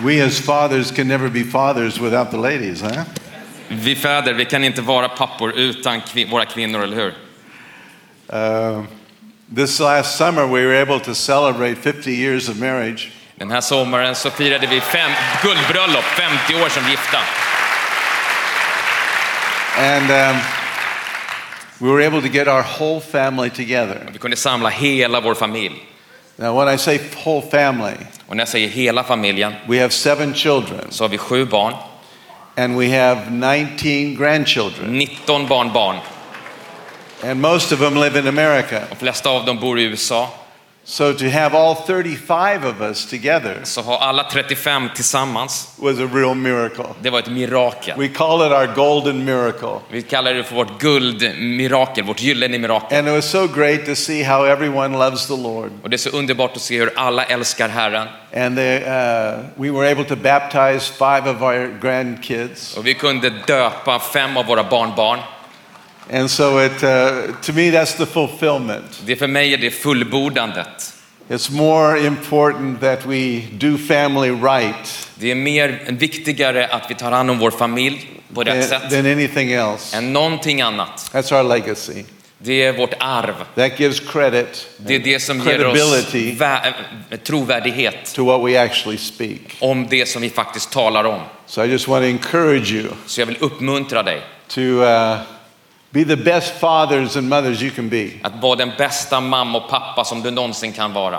We as fathers can never be fathers without the ladies, huh? Vi fäder, vi kan inte vara pappor utan kvin- våra kvinnor, eller hur? Uh, this last summer, we were able to celebrate 50 years of marriage. Den här sommaren så firade vi fem guldbröllop, 50 år som gifta. And um, we were able to get our whole family together. Vi kunde samla hela vår familj. Now, when I say whole family, Och när jag säger hela familjen we have seven children så har vi sju barn, and we have 19 grandchildren, 19 barnbarn. and most of them live in America. De flesta av dem bor i USA. So to have all 35 of us together Så har alla 35 tillsammans, was a real miracle. det var ett mirakel. We call it our golden miracle. Vi kallar det för vårt guldmirakel, vårt gyllene mirakel. And it was so great to see how everyone loves the Lord. Och det är så underbart att se hur alla älskar Herren. And they, uh, we were able to baptize five of our grandkids. Och vi kunde döpa fem av våra barnbarn. And so it, uh, to me, that's the fulfillment. Det för mig är det fullbordandet. It's more important that we do family right Det är mer viktigare att vi tar hand om vår familj på rätt than, sätt than anything else. än någonting annat. That's our legacy. Det är vårt arv. That gives credit, Det är det som ger oss vä- trovärdighet to what we actually speak. om det som vi faktiskt talar om. So I just want to encourage you Så jag vill uppmuntra dig to uh, be the best fathers and mothers you can be. att vara den bästa mamma och pappa som du någonsin kan vara.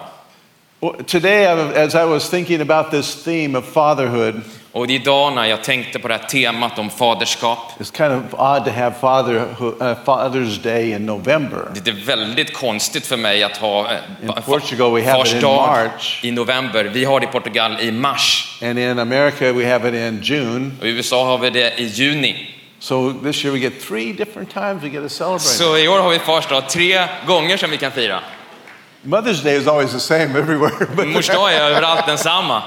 Well, Today, as I was thinking about this theme of fatherhood, Och idag när jag tänkte på det här temat om faderskap, it's kind of odd to have fatherhood, uh, Father's Day in November. det är väldigt konstigt för mig att ha fa- Portugal we have fars it in dag March. i november. Vi har det i Portugal i mars. And in America, we have it in June. Och I USA har vi det i juni. So this year we get three different times we get to celebrate. Så i år har vi fars dag tre gånger som vi kan fira. Mother's Day is always the same everywhere. But, Mors dag är överallt densamma.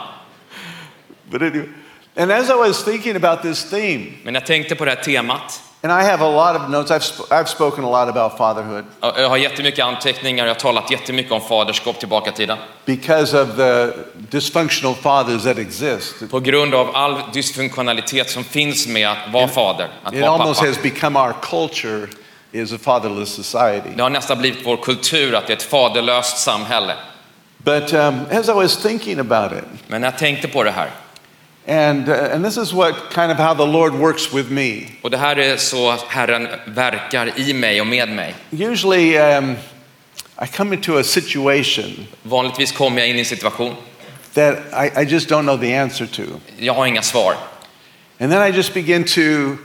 but anyway. And as I was thinking about this theme, Men jag tänkte på det här temat. And I have a lot of notes, I've, sp- I've spoken a lot about fatherhood Jag har jättemycket anteckningar, jag har talat jättemycket om faderskap tillbaka i tiden. because of the dysfunctional fathers that exist. På grund av all dysfunktionalitet som finns med att vara fader, att It vara almost pappa. has become our culture is a fatherless society. Det har nästan blivit vår kultur att det är ett faderlöst samhälle. But um, as I was thinking about it, Men jag tänkte på det här, and, uh, and this is what kind of how the Lord works with me. och det här är så Herren verkar i mig och med mig. Usually um, I come into a situation Vanligtvis kommer jag in i en situation, that I, I just don't know the answer to. jag har inga svar. And then I just begin to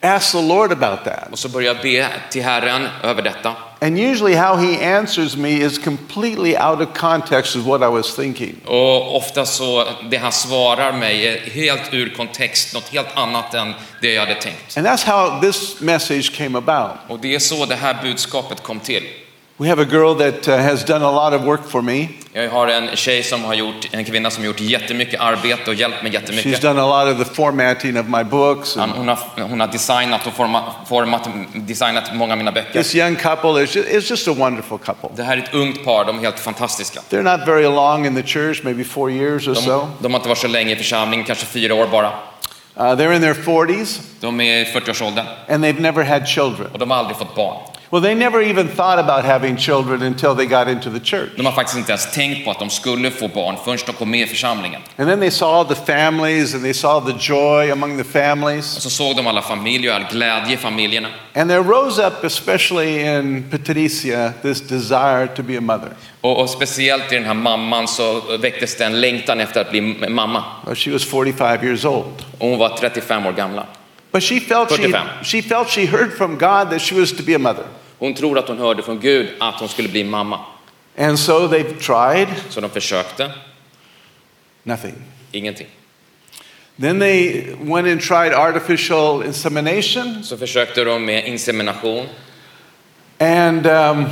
ask the Lord about that. Och så börjar jag be till Herren över detta. And usually, how He answers me is completely out of context of what I was thinking. Och ofta så, det han svarar mig är helt ur kontext, något helt annat än det jag hade tänkt. And that's how this message came about. Och det är så det här budskapet kom till. We have a girl that uh, has done a lot of work for me. Jag har en tjej som har gjort, en kvinna som har gjort jättemycket arbete och hjälpt mig She's jättemycket. done a lot of the formatting of my books. And Hon har, hon har designat och format, format, designat många av mina böcker. this young couple is just, is just a wonderful couple. Det här är ett ungt par, de är helt fantastiska. They're not very long in the church, maybe four years or De, so. de har inte varit så länge i församlingen, kanske fyra år bara. Uh, they're in their 40s, De är i 40-årsåldern and they've never had children. och de har aldrig fått barn. Well, they never even thought about having children until they got into the church. De har faktiskt inte ens tänkt på att de skulle få barn förrän de kom med i församlingen. And then they saw the families and they saw the joy among the families. Och så såg de alla familjer och all glädje i familjerna. And there rose up, especially in Patricia, this desire to be a mother. Och, och speciellt i den här mamman så väcktes det en längtan efter att bli mamma. Well, she was 45 years old. Och hon var 35 år gammal. But she felt she, 45. she felt she heard from God that she was to be a mother. Hon tror att hon hörde från Gud att hon skulle bli mamma. And so they've tried, Så de försökte, nothing. ingenting. Then they went and tried artificial insemination, Så försökte de med insemination and um,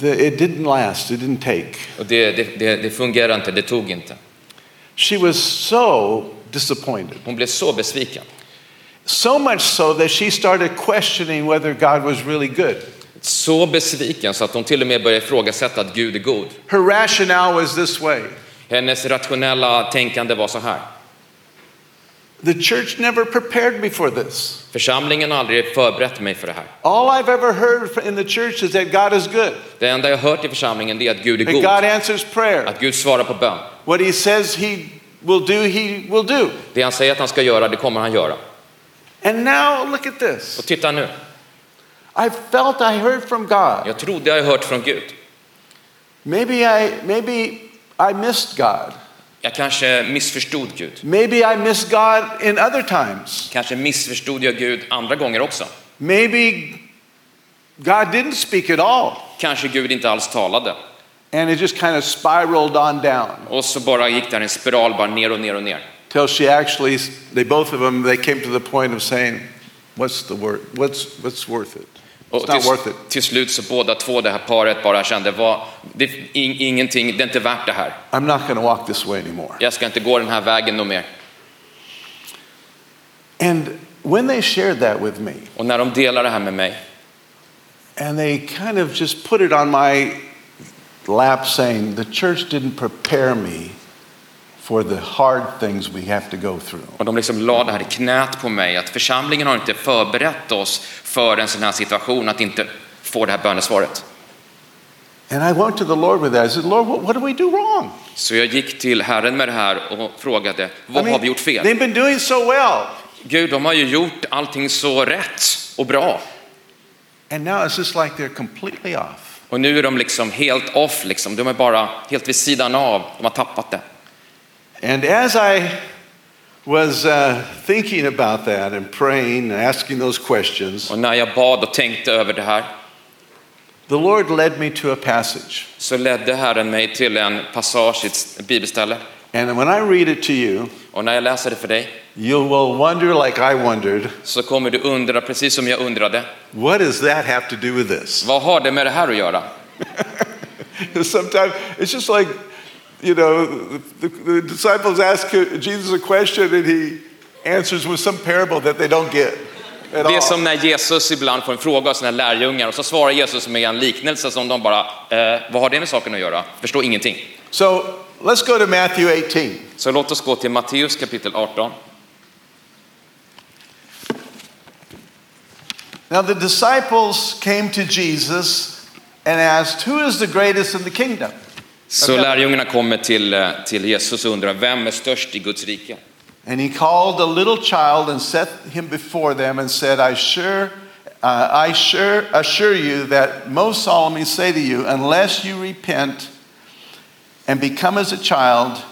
the, it didn't last, it didn't take. och det, det, det, det fungerade inte, det tog inte. She was so disappointed. Hon blev så besviken. So much so that she started questioning whether God was really good. Så besviken så att hon till och med började ifrågasätta att Gud är god. Her rationale was this way Hennes rationella tänkande var så här. The church never prepared me for this. Församlingen har aldrig förberett mig för det här. All I've ever heard in the church is that God is good, Det enda jag hört i församlingen är att Gud är god. God answers prayer. Att Gud svarar på bön. What He says He will do, He will do. Det han säger att han ska göra, det kommer han göra. And now look at this. Och titta nu, I felt I heard from God. jag trodde jag hört från Gud. Maybe I maybe I missed God. Jag kanske missförstod Gud. Maybe I missed God in other times. Kanske missförstod jag Gud andra gånger också. Maybe God didn't speak at all. Kanske Gud inte alls talade. And it just kind of spiraled on down Och så bara gick där en spiral bara ner och ner och ner. Till she actually, they both of them, they came to the point of saying, "What's the word? What's what's worth it? It's not worth till, it. till slut så båda två, det här paret, bara kände vad, det in, ingenting, det är inte värt det här. I'm not going to walk this way anymore." Jag ska inte gå den här vägen något mer. And when they shared that with me, Och när de delar det här med mig and they kind of just put it on my lap, saying, "The church didn't prepare me for the hard things we have to go through." och de liksom la det här i knät på mig, att församlingen har inte förberett oss för en sån här situation, att inte få det här bönesvaret. And I went to the Lord with that. I said, Lord, what, what did we do wrong? Så jag gick till Herren med det här och frågade, vad I mean, har vi gjort fel? They've been doing so well. Gud, de har ju gjort allting så rätt och bra. And now it's just like they're completely off. Och nu är de liksom helt off, liksom. de är bara helt vid sidan av, de har tappat det. And as I was uh, thinking about that and praying and asking those questions, Och när jag bad och tänkte över det här the Lord led me to a passage. så ledde Herren mig till en passage ett bibelställe. And when I read it to you, Och när jag läser det för dig you will wonder, like I wondered, så kommer du undra, precis som jag undrade, what does that have to do with this? vad har det med det här att göra? Sometimes it's just like, you know, the, the disciples ask Jesus a question and he answers with some parable that they don't get at Det är som när Jesus ibland får en fråga av sina lärjungar och så svarar Jesus med en liknelse som de bara, eh, vad har det med saken att göra? Förstår ingenting. So let's go to Matthew 18. Så låt oss gå till Matteus kapitel 18. Now the disciples came to Jesus and asked, Who is the greatest in the kingdom? Så lärjungarna kommer till, eh, till Jesus och undrar, vem är störst i Guds rike? And he called a little child and set him before them and said, I sure, uh, I sure assure you that most solemnly say to you, unless you repent and become as a child,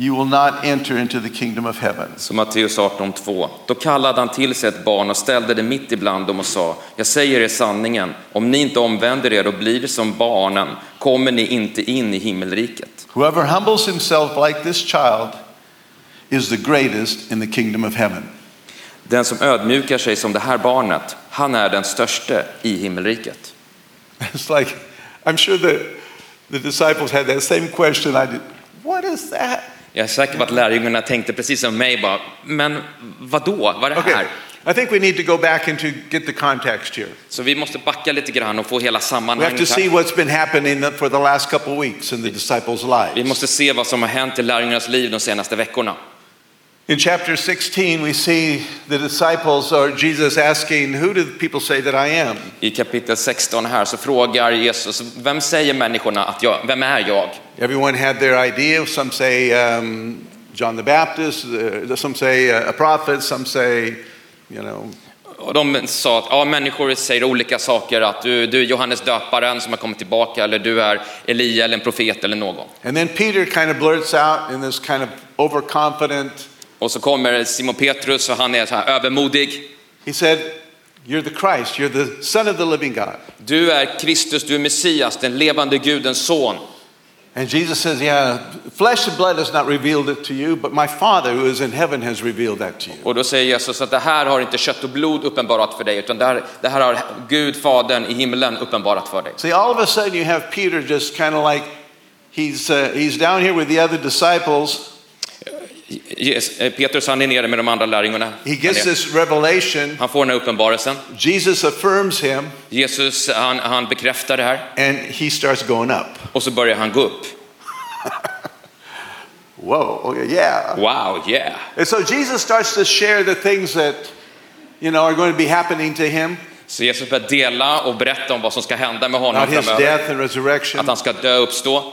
you will not enter into the kingdom of heaven. Så Matteus 18.2. Då kallade han till sig ett barn och ställde det mitt ibland dem och sa, jag säger er sanningen, om ni inte omvänder er och blir som barnen kommer ni inte in i himmelriket. Whoever humbles himself like this child is the greatest in the kingdom of heaven. Den som ödmjukar sig som det här barnet, han är den störste i himmelriket. It's like, I'm sure the, the disciples had that same question I did. What is that? Jag är säker på att lärjungarna tänkte precis som mig, bara, men vadå, vad är det Okay, här? I think we need to go back and to get the context here. Så vi måste backa lite grann och få hela We have to sammanhanget see what's been happening for the last couple of weeks in the disciples' Vi lives. måste se vad som har hänt i lärjungarnas liv de senaste veckorna. In chapter 16, we see the disciples or Jesus asking, Who do people say that I am? I kapitel 16 här så frågar Jesus, vem säger människorna att jag, vem är jag? Everyone had their idea. Some say um, John the Baptist, uh, some say uh, a prophet, some say, you know, Och de sa att ja, människor säger olika saker, att du, du är Johannes döparen som har kommit tillbaka, eller du är Elia eller en profet eller någon. And then Peter kind of blurts out in this kind of overconfident, Och så kommer Simon Petrus och han är så här övermodig. he said, You're the Christ, you're the Son of the living God. Du är Kristus, du är Messias, den levande Gudens son. And Jesus says, Yeah, flesh and blood has not revealed it to you, but my Father who is in heaven has revealed that to you. Och då säger Jesus att det här har inte kött och blod uppenbarat för dig, utan det här, det här har Gud, Fadern i himlen uppenbarat för dig. See, all of a sudden you have Peter just kind of like, he's, uh, he's down here with the other disciples. Yes, eh, Petrus han är nere med de andra lärjungarna. He Han, gets är, this revelation. han får den här uppenbarelsen. Jesus affirms him, Jesus han, han bekräftar det här and he starts going up. och så börjar han gå upp. Whoa, okay, yeah. Wow, yeah. And so Jesus starts to share the things that, you know, are going to be happening to him, Så Jesus börjar dela och berätta om vad som ska hända med honom framöver. death and resurrection. Att han ska dö och uppstå.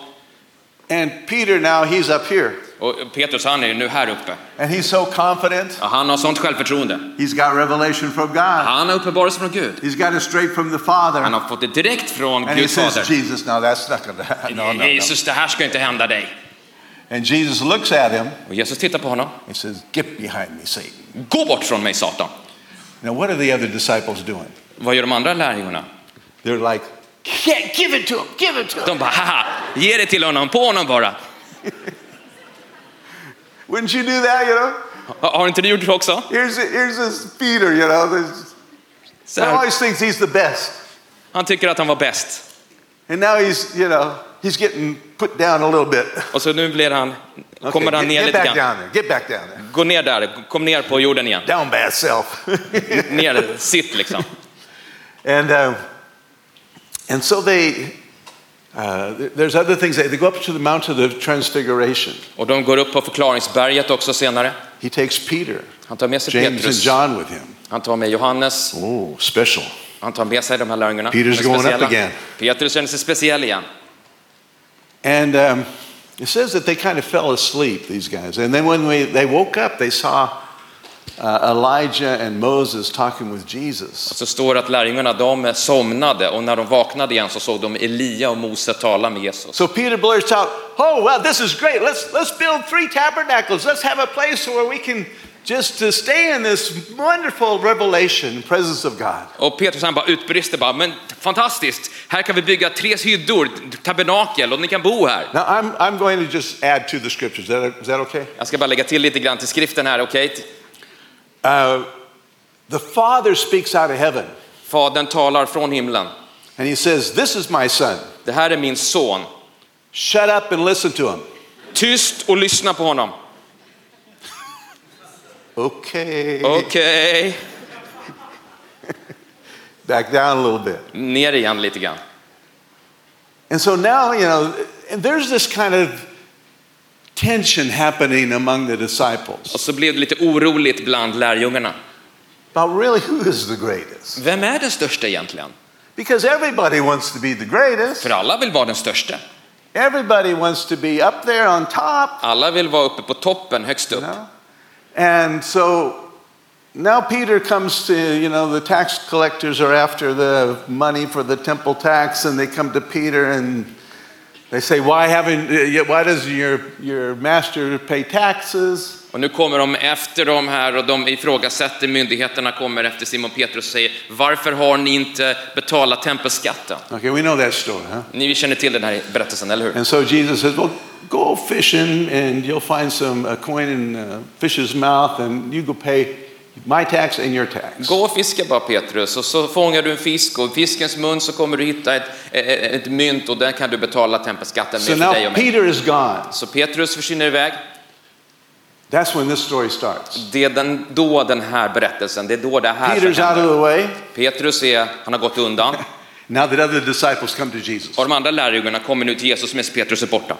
And Peter now, he's up here. Och Petrus han är ju nu här uppe. And he's so confident. Ja, Han har sånt självförtroende. He's got revelation from God. Han har uppenbarelse från Gud. He's got it straight from the Han Father. har fått det direkt från he Gud says, fader. Jesus, no, that's not happen. No, no, no. Jesus, det här ska inte hända dig. And Jesus looks at him Och Jesus tittar på honom. and says, Get behind me, Satan. Gå bort från mig Satan. Now, what are the other disciples doing? Vad gör de andra lärjungarna? They're like, "Yeah, give it to him, give it to him. De bara, haha, ge det till honom, på honom bara. Wouldn't you do that, you know? Har inte du gjort det också? Here's, here's this Peter, you know. This, Så he always thinks he's the best. han tycker att han var bäst. And now he's, you know, he's getting put down a little bit. Och så nu blir han, Okay, kommer han get, ner get lite back grann. down there. Get back down there. Gå ner där, kom ner på jorden igen. Down bad self. Ner, sitt liksom. and, uh, and so they, uh, there's other things. They, go up to the Mount of the Transfiguration. Och de går upp på förklaringsberget också senare. He takes Peter, Han tar med sig James, and John with him. han tar med Johannes, Oh, special. han tar med sig de här lärjungarna. Peter's going up again. Petrus känner sig speciell igen. And um, it says that they kind of fell asleep, these guys. And then when we, they woke up, they saw uh, Elijah and Moses talking with Jesus. Så står det att lärjungarna de somnade och när de vaknade igen så såg de Elia och Mose tala med Jesus. So Peter blurts out, Oh, well, this is great. Let's, let's build three tabernacles. Let's have a place where we can just to stay in this wonderful revelation, presence of God. Och Petrus han bara utbrister bara, men fantastiskt, här kan vi bygga tre hyddor, tabernakel och ni kan bo här. Now, I'm, I'm going to just add to the scriptures. Is that, is that okay? Jag ska bara lägga till lite grann till skriften här, okej? Uh, the Father speaks out of heaven, Fadern talar från himlen. and he says, This is my son. Det här är min son. Shut up and listen to him. Tyst och lyssna på honom. Okay. Okej. Back down a little bit. Ner igen lite grann. And so now, you know, and there's this kind of tension happening among the disciples Och så blev det lite oroligt bland lärjungarna. about really who is the greatest. Vem är den största egentligen? Because everybody wants to be the greatest. För alla vill vara den största. Everybody wants to be up there on top. Alla vill vara uppe på toppen, högst You know? And so now Peter comes to, you know, the tax collectors are after the money for the temple tax, and they come to Peter and they say, Why haven't, uh, why does your, your master pay taxes? Och nu kommer de efter dem här och de ifrågasätter, myndigheterna kommer efter Simon Petrus och säger varför har ni inte betalat tempelskatten? Okay, we know that story, huh? Ni känner till den här berättelsen, eller hur? And so Jesus says, Well, go fishing and you'll find some a coin in a fish's mouth and you go pay my tax and your tax. Gå och fiska bara Petrus och så fångar du en fisk och i fiskens mun så kommer du hitta ett, ett, ett mynt och där kan du betala tempelskatten So med för dig och mig. Peter is gone. Så Petrus försvinner iväg. That's when this story starts. Det är den, då den här berättelsen, det är då det här Peter's out of händer. the way. Petrus är, han har gått undan Now that other disciples come to Jesus. och de andra lärjungarna kommer nu till Jesus medan Petrus är borta.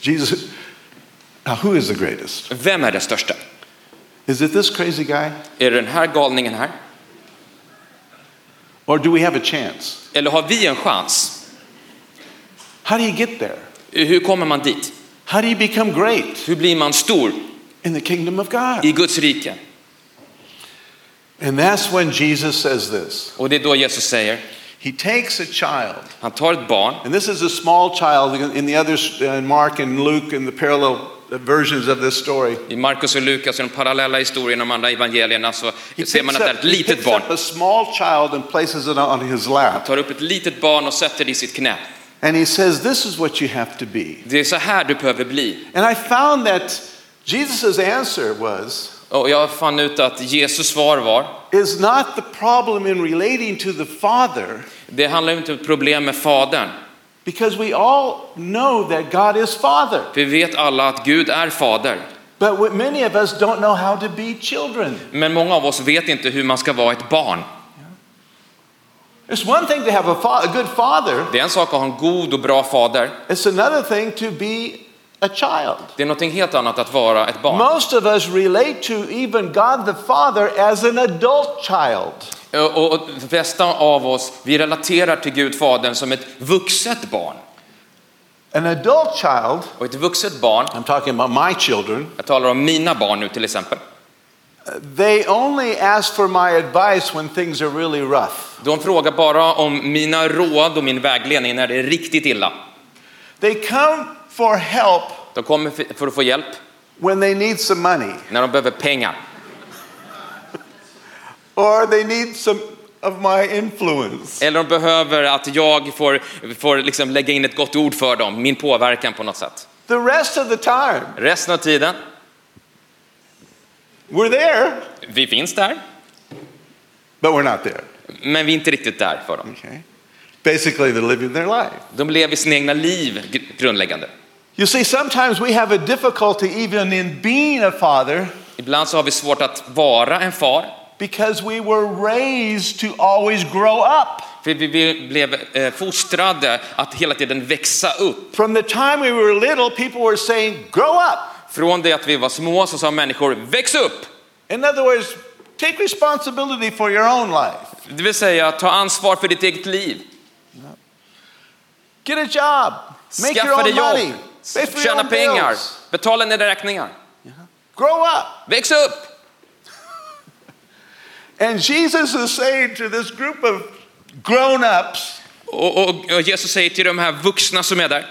Jesus, now who is the greatest? Vem är den största? Is it this crazy guy? Är det den här galningen här? Or do we have a chance? Eller har vi en chans? How do you get there? Hur kommer man dit? How do you become great Hur blir man stor in the kingdom of God? i Guds rike? And that's when Jesus says this. Och det är då Jesus säger, He takes a child, han tar ett barn, and this is a small child in the others, in Mark and Luke, and the parallel versions of this story. i Markus och Lukas och de parallella historierna om andra evangelierna så He ser man att det är ett litet barn. up a small child and places it on his lap. Tar upp ett litet barn och sätter det i sitt knä. And he says, This is what you have to be. Det är så här du behöver bli. And I found that Jesus' answer was, Och jag fann ut att Jesus svar var, is not the problem in relating to the Father, det handlar inte om problem med Fadern. Because we all know that God is Father. Vi vet alla att Gud är Fader. But many of us don't know how to be children. Men många av oss vet inte hur man ska vara ett barn. It's one thing to have a, a good father, Det är en sak att ha en god och bra fader. it's another thing to be a child. Det är någonting helt annat att vara ett barn. Most of us relate to even God the Father as an adult child. Och, och de flesta av oss, vi relaterar till Gud Fadern som ett vuxet barn. An adult child, Och ett vuxet barn, I'm talking about my children, jag talar om mina barn nu till exempel, they only ask for my advice when things are really rough. de frågar bara om mina råd och min vägledning när det är riktigt illa. They come for help De kommer för- för att få hjälp when they need some money när de behöver pengar. Or they need some of my influence. Eller de behöver att jag får, får liksom lägga in ett gott ord för dem, min påverkan på något sätt. The rest of the time, Resten av tiden, we're there, vi finns där, but we're not there. men vi är inte riktigt där för dem. Okay? Basically, they're living their life. De lever sina egna liv gr- grundläggande. You see, sometimes we have a difficulty even in being a father Ibland så har vi svårt att vara en far, because we were raised to always grow up. för vi- blev eh, fostrade att hela tiden växa upp. From the time we were little, people were saying, grow up. Från det att vi var små så sa människor väx upp, In other words, take responsibility for your own life. det vill säga ta ansvar för ditt eget liv. Get a job. Make your Skaffa dig own money. jobb, your tjäna pengar, bills. betala dina räkningar. Grow up. Väx upp! And Jesus is saying to this group of grown-ups Och, och, och Jesus säger till de här vuxna som är där,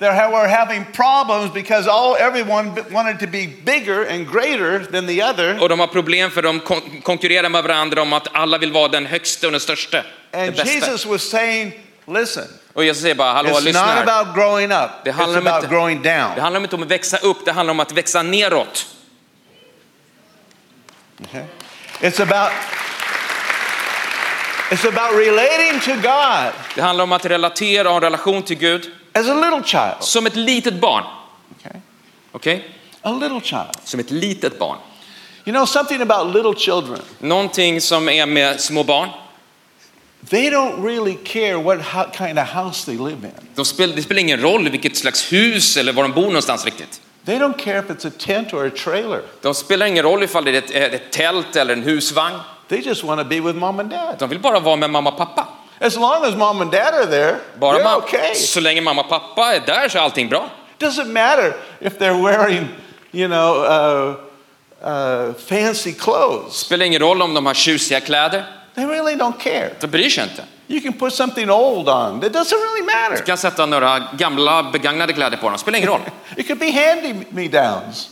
ha- were having problems because all everyone wanted to be bigger and greater than the other. och de har problem för de kon- konkurrerar med varandra om att alla vill vara den högsta och den största, det And. Jesus was saying, listen, Och Jesus säger bara, hallå, it's lyssna not här. about growing up. Det It's handlar om about growing Det down. handlar inte om att växa upp, det handlar om att växa neråt. Okay? It's about it's about relating to God Det handlar om att relatera och ha en relation till Gud as a little child. som ett litet barn. Okay? Okej? A little child. Som ett litet barn. You know something about little children. Någonting som är med små barn. They don't really care what kind of house they live in. De spel, det spelar ingen roll vilket slags hus eller var de bor någonstans riktigt. They don't care if it's a tent or a trailer. De spelar ingen roll ifall det är ett, ett tält eller en husvagn. They just want to be with mom and dad. De vill bara vara med mamma och pappa. As long as mom and dad are there, Bara they're okay. Så länge mamma och pappa är där så är allting bra. Doesn't matter if they're wearing, you know, uh, uh, fancy clothes. Spelar ingen roll om de har tjusiga kläder. They really don't care. De bryr sig inte. You can put something old on. It doesn't really Du matter. kan sätta några gamla begagnade kläder på dem. Spelar ingen roll. It could be hand-me-downs.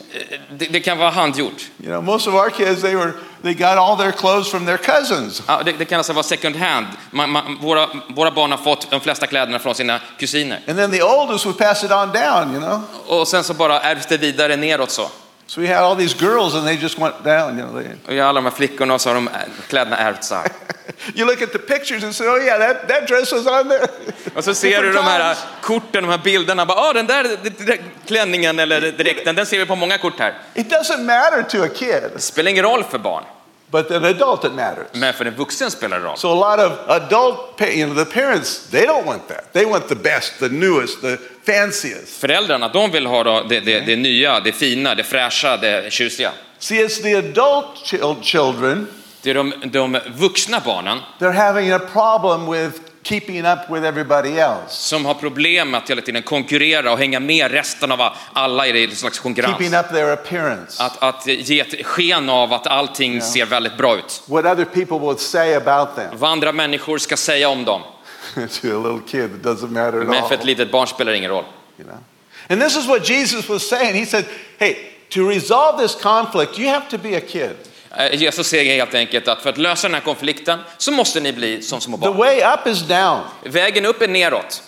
Det, det kan vara handgjort. You know, most of our kids, they were, they got all their clothes from their cousins. Ja, det, det kan alltså vara second hand. Man, man, våra, våra barn har fått de flesta kläderna från sina kusiner. And then the oldest would pass it on down, you know. Och sen så bara ärvs det vidare neråt så. So we had all these girls and they just went down, you know. They, Och alla de här flickorna så har de ä- kläderna ärvts så här. you look at the pictures and say, oh yeah, that, that dress was on there. Och så ser du de här times. korten, de här bilderna. Bara, ah, den där d- d- klänningen eller dräkten, den ser vi på många kort här. It doesn't matter to a kid, Det spelar ingen roll för barn, but an adult it matters. men för en vuxen spelar det roll. So a lot of adult, you know, the parents, they don't want that. They want the best, the newest, the fanciest. Föräldrarna, de vill ha då det, det, det nya, det fina, det fräscha, det tjusiga. See, it's the adult chil- children, Det är de, de vuxna barnen they're having a problem with keeping up with everybody else. som har problem med att hela tiden konkurrera och hänga med resten av alla i en slags konkurrens. Keeping up their appearance. Att, att ge ett sken av att allting ser väldigt bra ut. What other people will say about them. Vad andra människor ska säga om dem. to a little kid, it doesn't matter at Men för all. ett litet barn spelar det ingen roll. You know? And this is what Jesus was saying. He said, hey, to resolve this conflict, you have to be a kid. Eh, Jesus säger helt enkelt att för att lösa den här konflikten så måste ni bli som små The barn. way up is down. Vägen upp är neråt.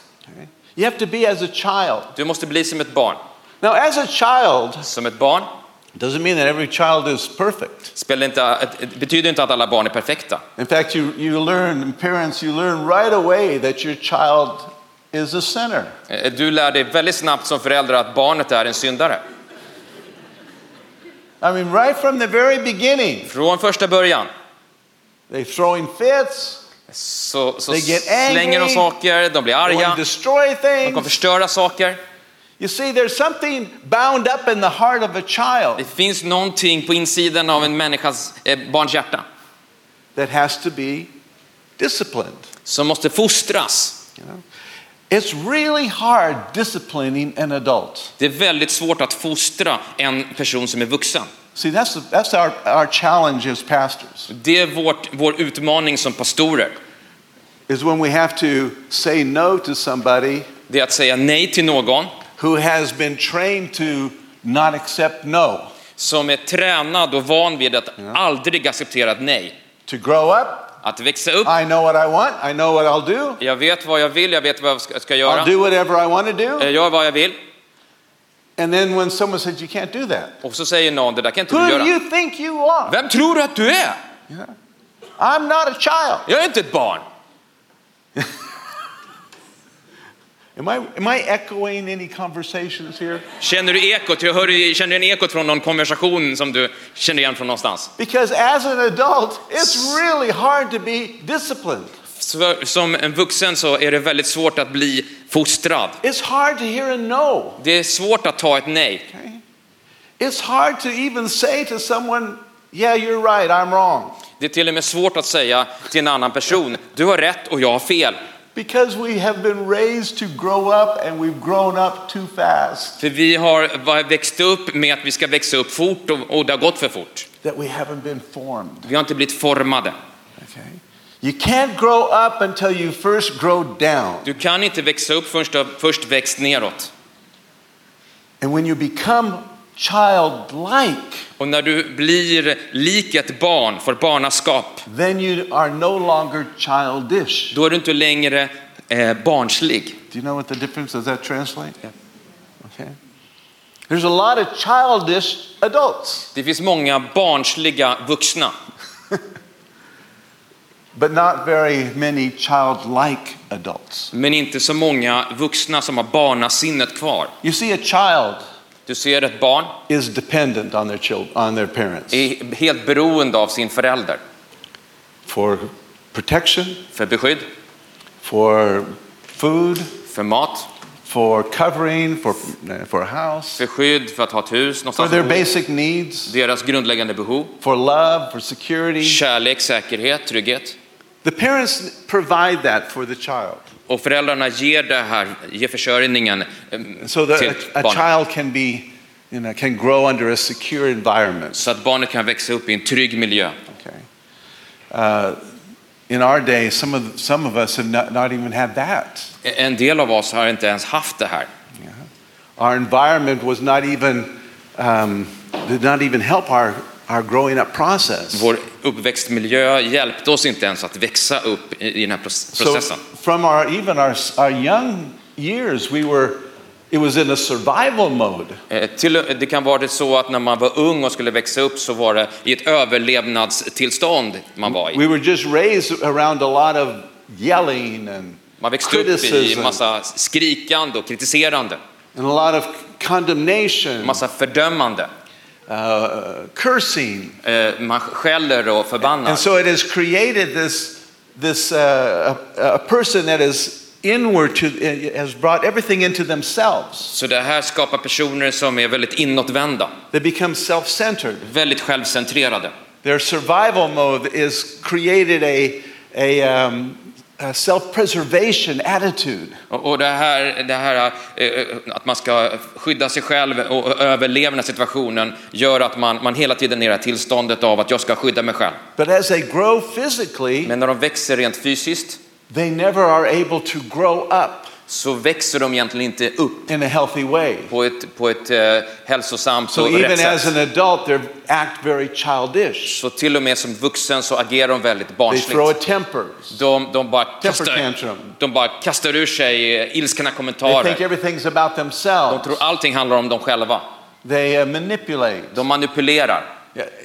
You have to be as a child. Du måste bli som ett barn. Now, as a child, Som ett barn doesn't mean that every child is perfect. spelar inte, det betyder inte att alla barn är perfekta. In fact, you, you learn, parents, you learn right away that your child is a sinner. Eh, Du lär dig väldigt snabbt som förälder att barnet är en syndare. I mean, right from the very beginning, Från första början they're throwing fits, så, så They get angry. slänger de saker, de blir they arga, destroy de things. förstöra saker. You see, there's something bound up in the heart of a child Det finns någonting på insidan av en människas eh, barns hjärta that has to be disciplined. som måste fostras. You know? It's really hard disciplining an adult. Det är väldigt svårt att fostra en person som är vuxen. See, that's, the, that's our, our challenge as pastors, Det är vårt, vår utmaning som pastorer. is when we have to say no to somebody Det är att säga nej till någon who has been trained to not accept no, som är tränad och van vid att aldrig acceptera ett nej. to grow up. Att växa upp. I know what I want, I know what I'll do, Jag vet vad jag vill, jag vet vad jag ska, ska I'll göra. do whatever I want to do. Jag gör vad jag vill. And then when someone says you can't do that, Och så säger någon, det där kan inte who du do göra. you think you are? Vem tror du att du är? I'm not a child. Jag är inte ett barn. Am I, am I echoing any conversations here? Känner du ekot? Jag hör, känner du en ekot från någon konversation som du känner igen från någonstans? Because as an adult, it's really hard to be disciplined. Som en vuxen så är det väldigt svårt att bli fostrad. It's hard to hear a no. Det är svårt att ta ett nej. Okay? It's hard to even say to someone, yeah, you're right, I'm wrong. Det är till och med svårt att säga till en annan person, du har rätt och jag har fel. Because we have been raised to grow up and we've grown up too fast, För vi har växt upp med att vi ska växa upp fort och, och det har gått för fort. that we haven't been formed. Vi har inte blivit formade. Okay? You can't grow up until you first grow down. Du kan inte växa upp först först växt neråt. And when you become childlike, Och när du blir lik ett barn, får barnaskap, then you are no longer childish. då är du inte längre eh, barnslig. Do you know what the difference does that translate? Yeah. Okay. There's a lot of childish adults, Det finns många barnsliga vuxna, but not very many childlike adults. men inte så många vuxna som har barnasinnet kvar. You see, a child Du ser ett barn is dependent on their children, on their parents. är helt beroende av sin förälder. For protection, för beskydd, for food, för mat, for covering, for, for a house, för skydd, för att ha ett hus for någonstans their att bo, basic needs, deras grundläggande behov, for love, for security. kärlek, säkerhet, trygghet. The parents provide that for the child. Och föräldrarna ger det här, ger försörjningen eh, So that till a, a barnet. child can be, you know, can grow under a secure environment. Så att barnet kan växa upp i en trygg miljö. Okay. Uh, in our day, some of, some of us have not, not even had that. En del av oss har inte ens haft det här. Our environment was not even, um, did not even help our, our growing up process. Vår uppväxtmiljö hjälpte oss inte ens att växa upp i i den här proc- So processen. From our, even our, our young years, we were, it was in a survival mode. Eh, Till, det kan vara det så att när man var ung och skulle växa upp så var det i ett överlevnadstillstånd man var i. We were just raised around a lot of yelling and Man växte upp i criticism massa skrikande och kritiserande, and a lot of condemnation, massa fördömande. uh, cursing. Eh, Man skäller och förbannar. And so it has created this, this uh, a, a person that is inward to, has brought everything into themselves. Så det här skapar personer som är väldigt inåtvända, They become self-centered. väldigt självcentrerade. Their survival mode is created a, a, um, a self-preservation attitude. Och och det här, det här eh, att man ska skydda sig själv och överleva den här situationen gör att man, man hela tiden är i det här tillståndet av att jag ska skydda mig själv. But as they grow physically, Men när de växer rent fysiskt they never are able to grow up så växer de egentligen inte upp in a healthy way. på ett, på ett eh, hälsosamt So och even rätt as sätt. an adult, they act very childish. Så till och med som vuxen så agerar de väldigt They throw a barnsligt. temper. De, de, bara Temper kastar, tantrum. de bara kastar ur sig eh, ilskna They think kommentarer. everything's about De themselves. tror allting handlar om dem själva. They uh, manipulate. De manipulerar.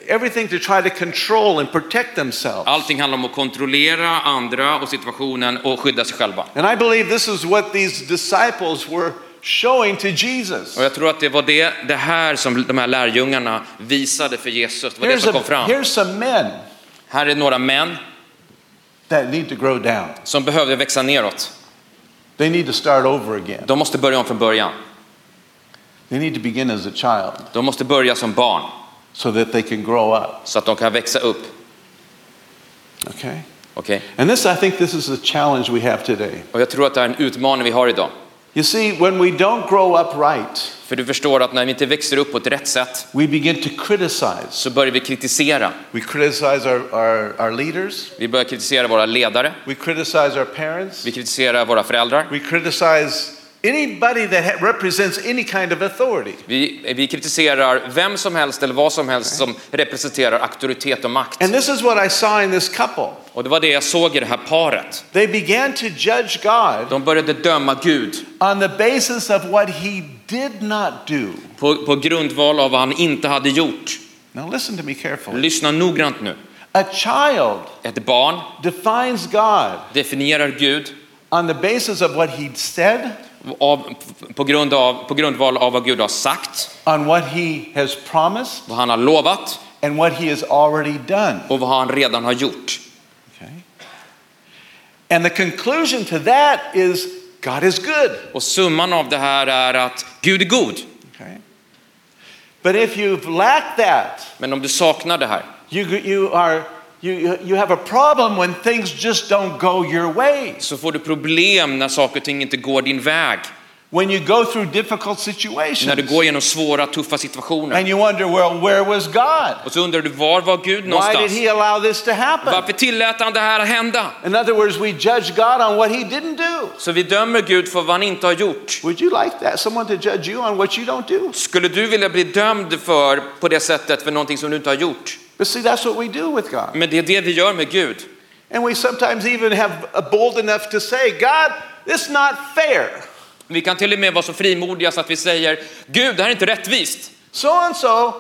Everything to try to control and protect themselves. Allting handlar om att kontrollera andra och situationen och skydda sig själva. And I believe this is what these disciples were showing to Jesus. Och jag tror att det var det, det här som de här lärjungarna visade för Jesus. Det var det Here's, som kom a, fram. here's some men Här är några män that need to grow down. som behövde växa neråt. They need to start over again. De måste börja om från början. They need to begin as a child De måste börja som barn so that they can grow up. så att de kan växa upp. Okay? Okej? And this, I think, this is a challenge we have today. Och jag tror att det är en utmaning vi har idag. You see, when we don't grow up right, För du förstår att när vi inte växer upp på ett rätt sätt we begin to criticize. så börjar vi kritisera. We criticize our, our, our leaders. Vi börjar kritisera våra ledare. We criticize our parents. Vi kritiserar våra föräldrar. We criticize anybody that ha- represents any kind of authority. Vi, vi kritiserar vem som helst eller vad som helst som representerar auktoritet och makt. And this is what I saw in this couple. Och det var det jag såg i det här paret. They began to judge God De började döma Gud on the basis of what he did not do. på, på grundval av vad han inte hade gjort. Now, listen to me carefully. Lyssna noggrant nu. A child Ett barn defines God definierar Gud on the basis of what he said, av, på, grund av, på grundval av vad Gud har sagt, on what he has promised, vad han har lovat and what he has already done. och vad han redan har gjort. Okay? And the conclusion to that is God is good. Och summan av det här är att Gud är god. Okay? But if you've lacked that, Men om du saknar det här you, you, are, you, you have a problem when things just don't go your way. så får du problem när saker och ting inte går din väg. When you go through difficult När du situations går igenom svåra, tuffa situationer. and you wonder, well, where was God? Och så undrar du, var var Gud Why did någonstans? he allow this to happen? Varför tillät han det här att hända? In other words, we judge God on what he didn't do. Så vi dömer Gud för vad han inte har gjort. Would you like that? Someone to judge you on what you don't do? Skulle du vilja bli dömd för på det sättet för någonting som du inte har gjort? But see, that's what we do with God. Men det är det vi gör med Gud. And we sometimes even have a bold enough to say, God, this is not fair. Vi kan till och med vara så frimodiga så att vi säger, Gud, det här är inte rättvist. So and so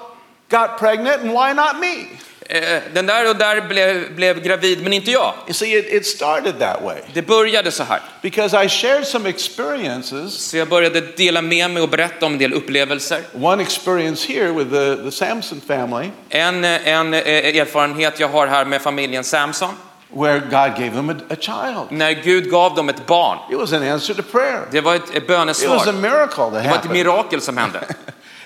got pregnant, and why not me? Eh, Den där och där blev, blev gravid, men inte jag. You see, it, it started that way Det började så här. because I shared some experiences. Så jag började dela med mig och berätta om en del upplevelser. One experience here with the, the Samson family En, en eh, erfarenhet jag har här med familjen Samson, where God gave them a, a child. när Gud gav dem ett barn. It was an answer to prayer. Det var ett, ett It was a bönesvar. miracle that Det var ett happened. mirakel som hände.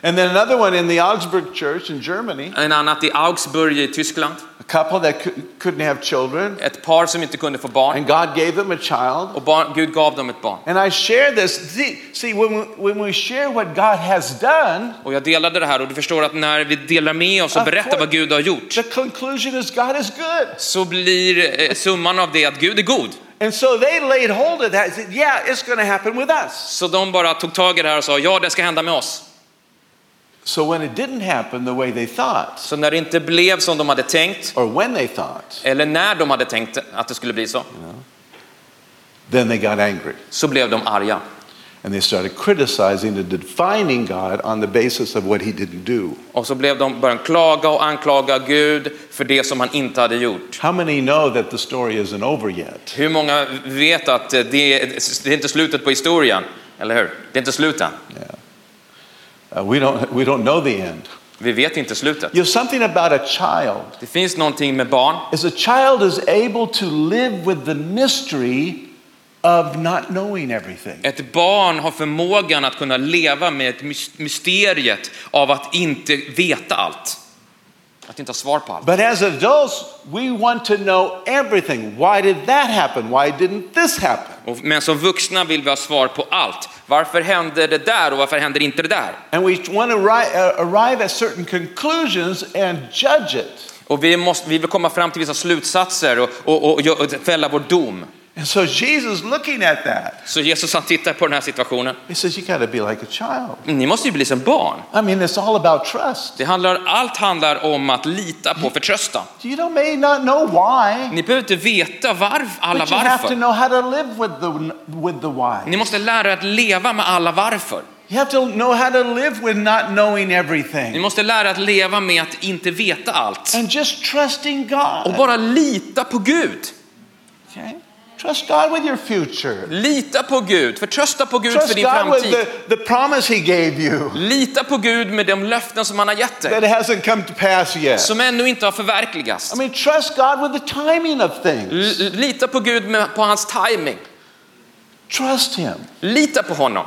And then another one in the Augsburg church in Germany, En annat i Augsburg i Tyskland. a couple that cou- couldn't have children, Ett par som inte kunde få barn. and God gave them a child. Och barn, Gud gav dem ett barn. And I share this. See, when, we, when we share what God has done, Och jag delade det här och du förstår att när vi delar med oss och berättar vad Gud har gjort the conclusion is God is good. så blir eh, summan av det att Gud är god. And so they laid hold of that said, Yeah, it's going to happen with us. Så de bara tog tag i det här och sa ja, det ska hända med oss. So when it didn't happen the way they thought, Så när det inte blev som de hade tänkt, or when they thought, eller när de hade tänkt att det skulle bli så, then they got angry. så blev de arga. And they started criticizing and defining God on the basis of what he didn't do. Och så blev de började klaga och anklaga Gud för det som han inte hade gjort. How many know that the story isn't over yet? Hur många vet att det, det är inte slutet på historien? Eller hur? Det är inte slutet. Uh, we, don't, we don't know the end. Vi vet inte slutet. Know, something about a child Det finns någonting med barn. is a child is able to live with the mystery of not knowing everything. Ett barn har förmågan att kunna leva med mysteriet av att inte veta allt. Att inte ha svar på allt. But as adults, we want to know everything. Why did that happen? Why didn't this happen? Men som vuxna vill vi ha svar på allt. Varför hände det där och varför händer inte det där? And we want to uh, arrive at certain conclusions and judge it. Och vi, måste, vi vill komma fram till vissa slutsatser och, och, och, och fälla vår dom. And so Jesus looking at that, Så Jesus han tittar på den här situationen. he says, You got to be like a child. Ni måste ju bli som barn. I mean, it's all about trust. Det handlar, allt handlar om att lita på förtröstan. You don't, may not know why, Ni behöver inte veta varf, alla but you have to varför. know how to live with the, with the why. Ni måste lära er att leva med alla varför. You have to know how to live with not knowing Ni everything. måste lära att leva med att inte veta allt. And just trusting Och God. bara lita på Gud. Okay? Trust God with your future. Lita på Gud, förtrösta på Gud för Trust din God with framtid. the, the promise He gave you Lita på Gud med de löften som han har gett that dig, hasn't come to pass yet. som ännu inte har förverkligats. I mean, trust God with the timing of things. L- Lita på Gud med, på hans timing. Trust Him. Lita på honom.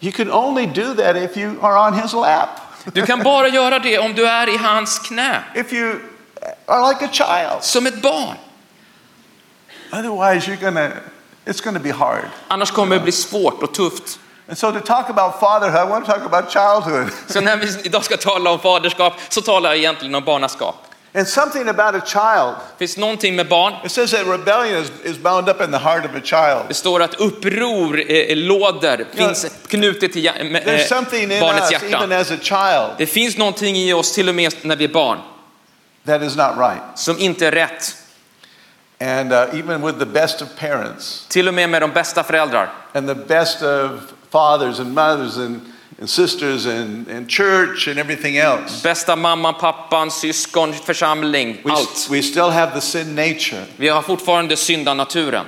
You can only do that if you are on his lap. Du kan bara göra det om du är i hans knä, If you are like a child. som ett barn. Otherwise, you're gonna, it's gonna be hard. Annars kommer det bli svårt och tufft. And so to talk about fatherhood, I want to talk about childhood. Så när vi idag ska tala om faderskap så talar jag egentligen om barnaskap. And something about a child. Finns någonting med barn. It says that rebellion is, is bound up in the heart of a child. Det står att uppror eh, låder finns knutet till There's eh, something in barnets us, even hjärta. as a child, Det finns någonting i oss, till och med när vi är barn, that is not right. som inte är rätt. And uh, even with the best of parents Till och med med de bästa föräldrar. and the best of fathers and mothers and, and sisters and, and church and everything else, Bästa mamman, pappan, syskon, församling, we, allt. we still have the sin nature. Vi har fortfarande syndanaturen.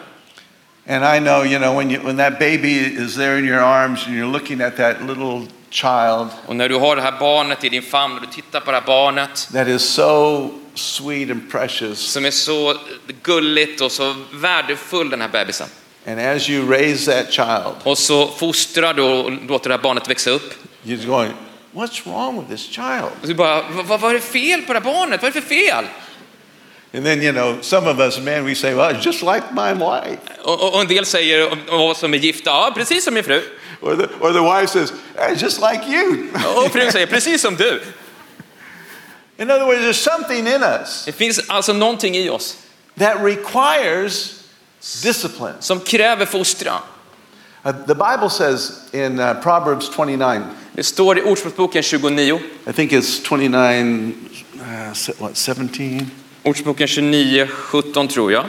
And I know, you know, when, you, when that baby is there in your arms and you're looking at that little child Och när du har det här barnet i din famn och du tittar på det här barnet that is so sweet and precious, som är så gulligt och så värdefull den här bebisen. and as you raise that child, Och så fostrar du och låter det här barnet växa upp. you're going, what's wrong with this child? Och du bara, vad, vad, är det fel på det här barnet? Vad är det för fel? And then, you know, some of us men, we say, well, just like my wife. Och, och, en del säger, och, och som är gifta, ja precis som min fru. Or the, or the wife says, hey, just like you. Och frun säger, precis som du. In other words, there's something in us Det finns alltså någonting i oss that requires discipline. som kräver fostran. Uh, the Bible says in uh, Proverbs 29, Det står i Ordspråksboken 29, I think it's 29, uh, se- what, 17? Ordspråksboken 29, 17 tror jag.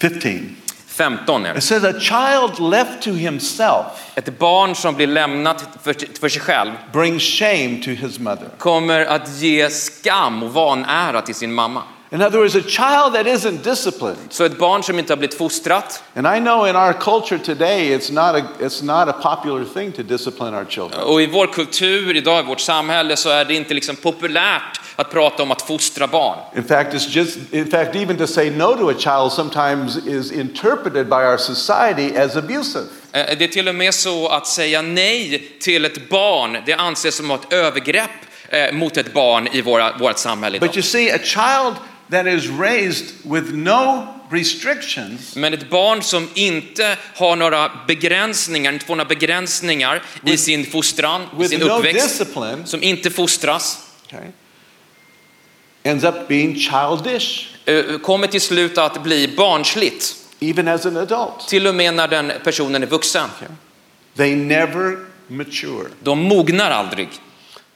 15. 15 är It det. says, a child left to himself Ett barn som blir lämnat för, för sig själv brings shame to his mother. kommer att ge skam och vanära till sin mamma. In other words, a child that isn't disciplined. Så ett barn som inte har blivit fostrat, And I know in our culture today, it's not a, it's not a popular thing to discipline our children. och i vår kultur idag, i vårt samhälle, så är det inte liksom populärt att prata om att fostra barn. In fact, it's just, in fact, even to say no to a child sometimes is interpreted by our society as abusive. Eh, Det är till och med så att säga nej till ett barn, det anses som ett övergrepp eh, mot ett barn i våra, vårt samhälle But idag. you see, a child that is raised with no restrictions Men ett barn som inte har några begränsningar, inte får några begränsningar i sin fostran, i with sin no uppväxt, discipline som inte fostras, okay, ends up being childish, eh, kommer till slut att bli barnsligt. even as an adult. Till och med när den personen är vuxen. They never mature. De mognar aldrig.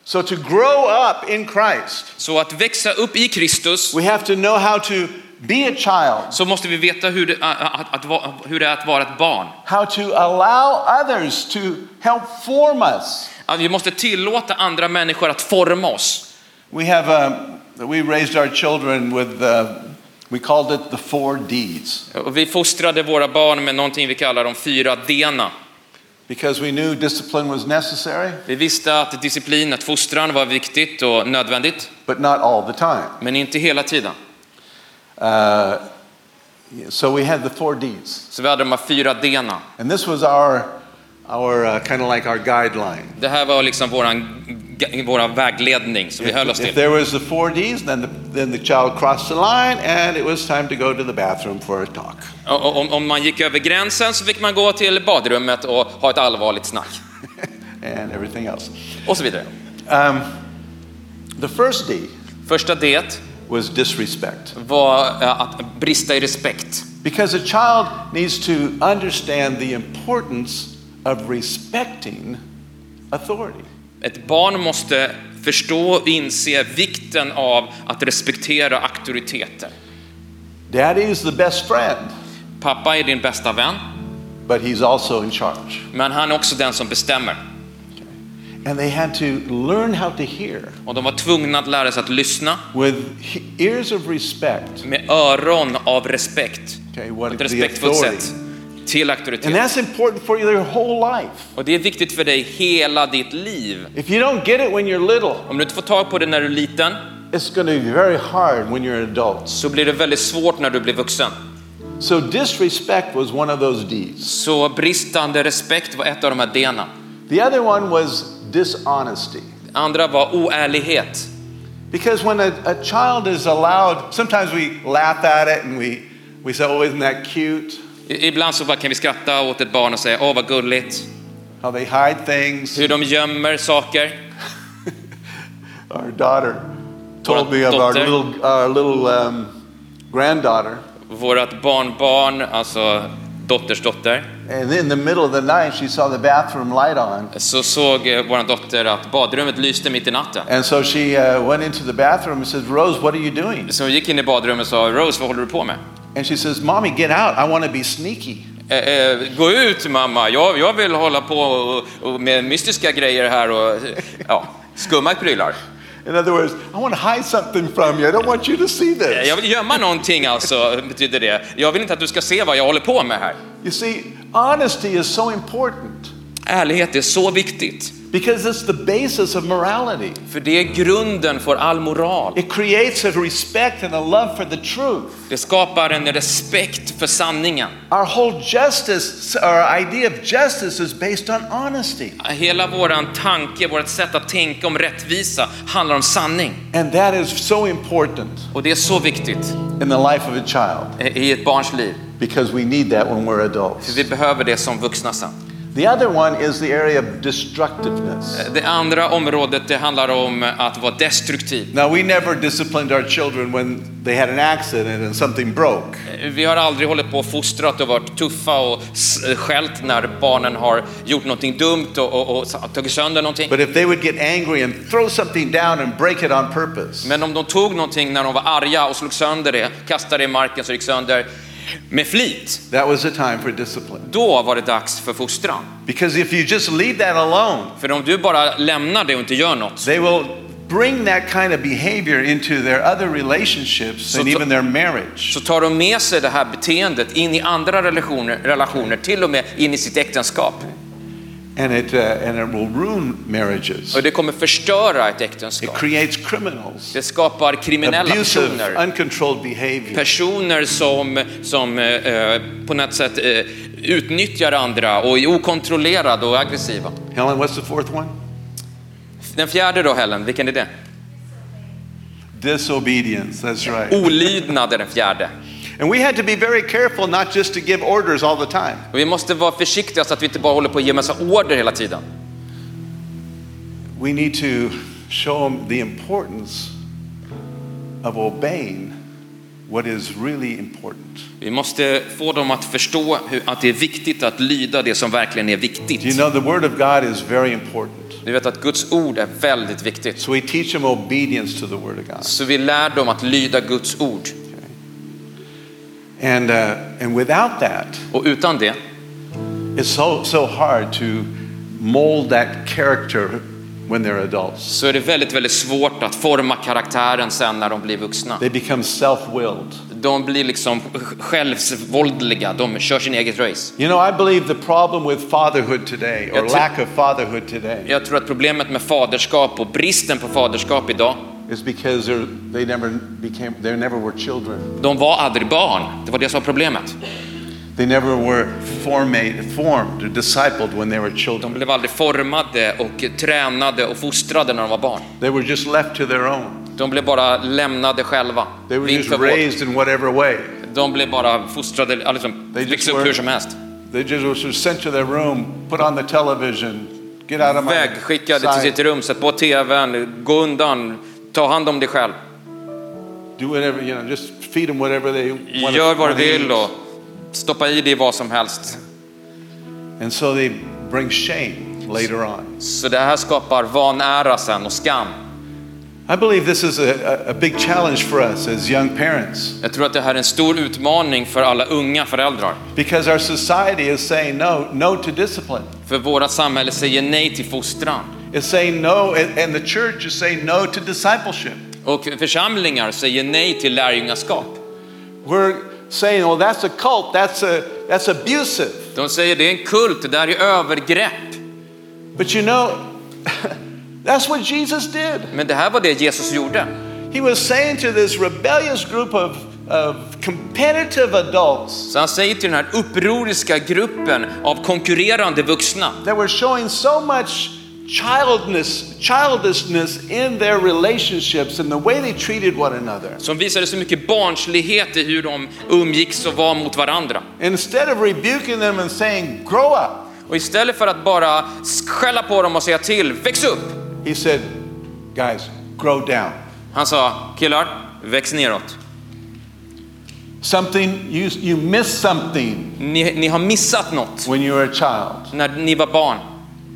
So to grow up in Christ, Så att växa upp i Kristus we have to know how to be a child, så måste vi veta hur det, att, att, att, hur det är att vara ett barn. how to allow others to help form us. Att vi måste tillåta andra människor att forma oss. We have um, we raised our children with uh, we called it the four D's Och vi fostrade våra barn med någonting vi kallar de fyra D:na. Because we knew discipline was necessary, Vi visste att disciplin, att fostran var viktigt och nödvändigt, but not all the time. men inte hela tiden. Uh, so we had the four D's, Så vi hade de här fyra D:na. and this was our our uh, kind of like our guideline. Det här var liksom våran, våra vägledning som vi höll oss If, if till. there was the four D's, then the, then the child crossed the line, and it was time to go to the bathroom for a talk. Och- och Om, om man gick över gränsen så fick man gå till badrummet och ha ett allvarligt snack. and everything else. Och så vidare. Um, the first D Första D was disrespect. var eh, att brista i respekt. Because a child needs to understand the importance of respecting authority. Ett barn måste förstå och inse vikten av att respektera auktoriteter. Daddy is the best friend, Pappa är din bästa vän, but he's also in charge. men han är också den som bestämmer. And they had to learn how to hear Och de var tvungna att lära sig att lyssna with ears of respect. med öron av respekt. Okay, På what ett the respektfullt sätt till And auktoritet. that's important for your whole life. Och det är viktigt för dig hela ditt liv. If you don't get it when you're little, Om du inte får tag på det när du är liten it's going to be very hard when you're an adult. så blir det väldigt svårt när du blir vuxen. So disrespect was one of those D's. Så bristande respekt var ett av de här D:na. The other one was dishonesty. Andra var oärlighet. Because when a, a child is allowed, sometimes we laugh at it and we, we say, oh, isn't that cute? Ibland så kan vi skratta åt ett barn och säga åh vad gulligt. How they hide things. Hur de gömmer saker. Our daughter told me of our little, our little um, granddaughter. Vårt barnbarn, alltså dotters dotter, And in the middle of the night, she saw the bathroom light on. så såg eh, vår dotter att badrummet lyste mitt i natten. And so she uh, went into the bathroom and said, Rose, what are you doing? Så hon gick in i badrummet och sa Rose vad håller du på med? And she says, Mommy, get out. I want to be sneaky. Eh, eh, gå ut mamma, jag, jag vill hålla på med mystiska grejer här och eh, ja, skumma prylar. In other words, I want to hide something from you. I don't want you to see Eh, this. Jag vill gömma någonting alltså, betyder det. Jag vill inte att du ska se vad jag håller på med här. You see, honesty is so important Ärlighet är så viktigt, because it's the basis of morality. för det är grunden för all moral. It creates a respect and a love for the truth. Det skapar en respekt för sanningen. Our whole justice, our idea of justice is based on honesty. Hela våran tanke, vårt sätt att tänka om rättvisa handlar om sanning. And that is so important Och det är så viktigt in the life of a child i ett barns liv. because we need that when we're För adults. vi behöver det som vuxna sen. The other one is the area of destructiveness. Det andra området det handlar om att vara destruktiv. Now, we never disciplined our children when they had an accident and something broke. Vi har aldrig hållit på och fostrat och varit tuffa och s- skällt när barnen har gjort någonting dumt och, och, och tagit sönder någonting. But if they would get angry and throw something down and break it on purpose, Men om de tog någonting när de var arga och slog sönder det, kastade det i marken så det gick sönder med flit, that was a time for discipline. då var det dags för fostran. Because if you just leave that alone, För om du bara lämnar det och inte gör något, they will bring that kind of behavior into their other relationships and even their marriage. så tar de med sig det här beteendet in i andra relationer, relationer till och med in i sitt äktenskap. And it, uh, and it will ruin marriages. Och det kommer förstöra ett It äktenskap. creates criminals, Det skapar kriminella abusive, personer. uncontrolled behavior. Personer som, som eh, på något sätt eh, utnyttjar andra och är okontrollerade och aggressiva. Helen, what's the fourth one? Den fjärde då Helen, vilken är det? Disobedience, that's right. Olydnad är den fjärde. And we had to be very careful not just to give orders all the time. Och vi måste vara försiktiga så att vi inte bara håller på att ge massa order hela tiden. We need to show them the importance of obeying what is really important. Vi måste få dem att förstå hur, att det är viktigt att lyda det som verkligen är Do you viktigt. know the Word of God is very important? Du vet att Guds ord är väldigt viktigt. So we teach them obedience to the Word of God. Så vi lär dem att lyda Guds ord. And, uh, and without that, Och utan det it's so, so hard to mold that character when they're adults. så är det väldigt, väldigt svårt att forma karaktären sen när de blir vuxna. They become self-willed. De blir liksom självsvåldliga, de kör sin eget race. You know, I believe the problem with fatherhood today, or Jag tror- lack of fatherhood today, Jag tror att problemet med faderskap och bristen på faderskap idag, is because they never became, they never were children. de var aldrig barn. Det var det som var problemet. They never were formate, formed or discipled when they were De children. blev aldrig formade och tränade och fostrade när de var barn. They were just left to their own. De blev bara lämnade själva. They were just raised in whatever way. De blev bara fostrade, liksom, växte upp hur som helst. They just were sent to their room, put on the television, get out of my Vägskickade till sitt rum, sätt på tvn, gå undan, ta hand om dig själv. do whatever, you know, just feed them whatever they want. Gör vad du vill och stoppa i dig vad som helst. And so they bring shame later on. Så det här skapar vanära sen och skam. I believe this is a, a, big challenge for us as young parents Jag tror att det här är en stor utmaning för alla unga föräldrar. because our society is saying no, no to discipline. För våra samhälle säger nej till fostran. It's saying no, and, the church is saying no to discipleship. Och församlingar säger nej till lärjungaskap. We're saying, oh, that's a cult, that's, a, that's abusive. De säger det är en kult, det där är övergrepp. But you know, that's what Jesus did. Men det här var det Jesus gjorde. He was saying to this rebellious group of, of competitive adults Så han säger till den här upproriska gruppen av konkurrerande vuxna that were showing so much childness, childishness in their relationships and the way they treated one another. som visade så mycket barnslighet i hur de umgicks och var mot varandra. Instead of rebuking them and saying, grow up, Och istället för att bara skälla på dem och säga till, väx upp! he said, guys, grow down. Han sa, killar, väx neråt. Something, you, you missed something Ni, ni har missat något when you were a child, när ni var barn.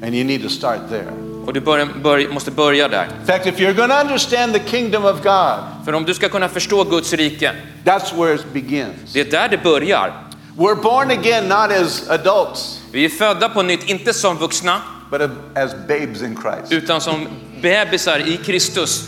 And you need to start there. Och du bör, bör, måste börja där. In fact, if you're going to understand the kingdom of God, För om du ska kunna förstå Guds rike, that's where it begins. det är där det börjar. We're born again not as adults, Vi är födda på nytt, inte som vuxna, but as babes in Christ. utan som bebisar i Kristus.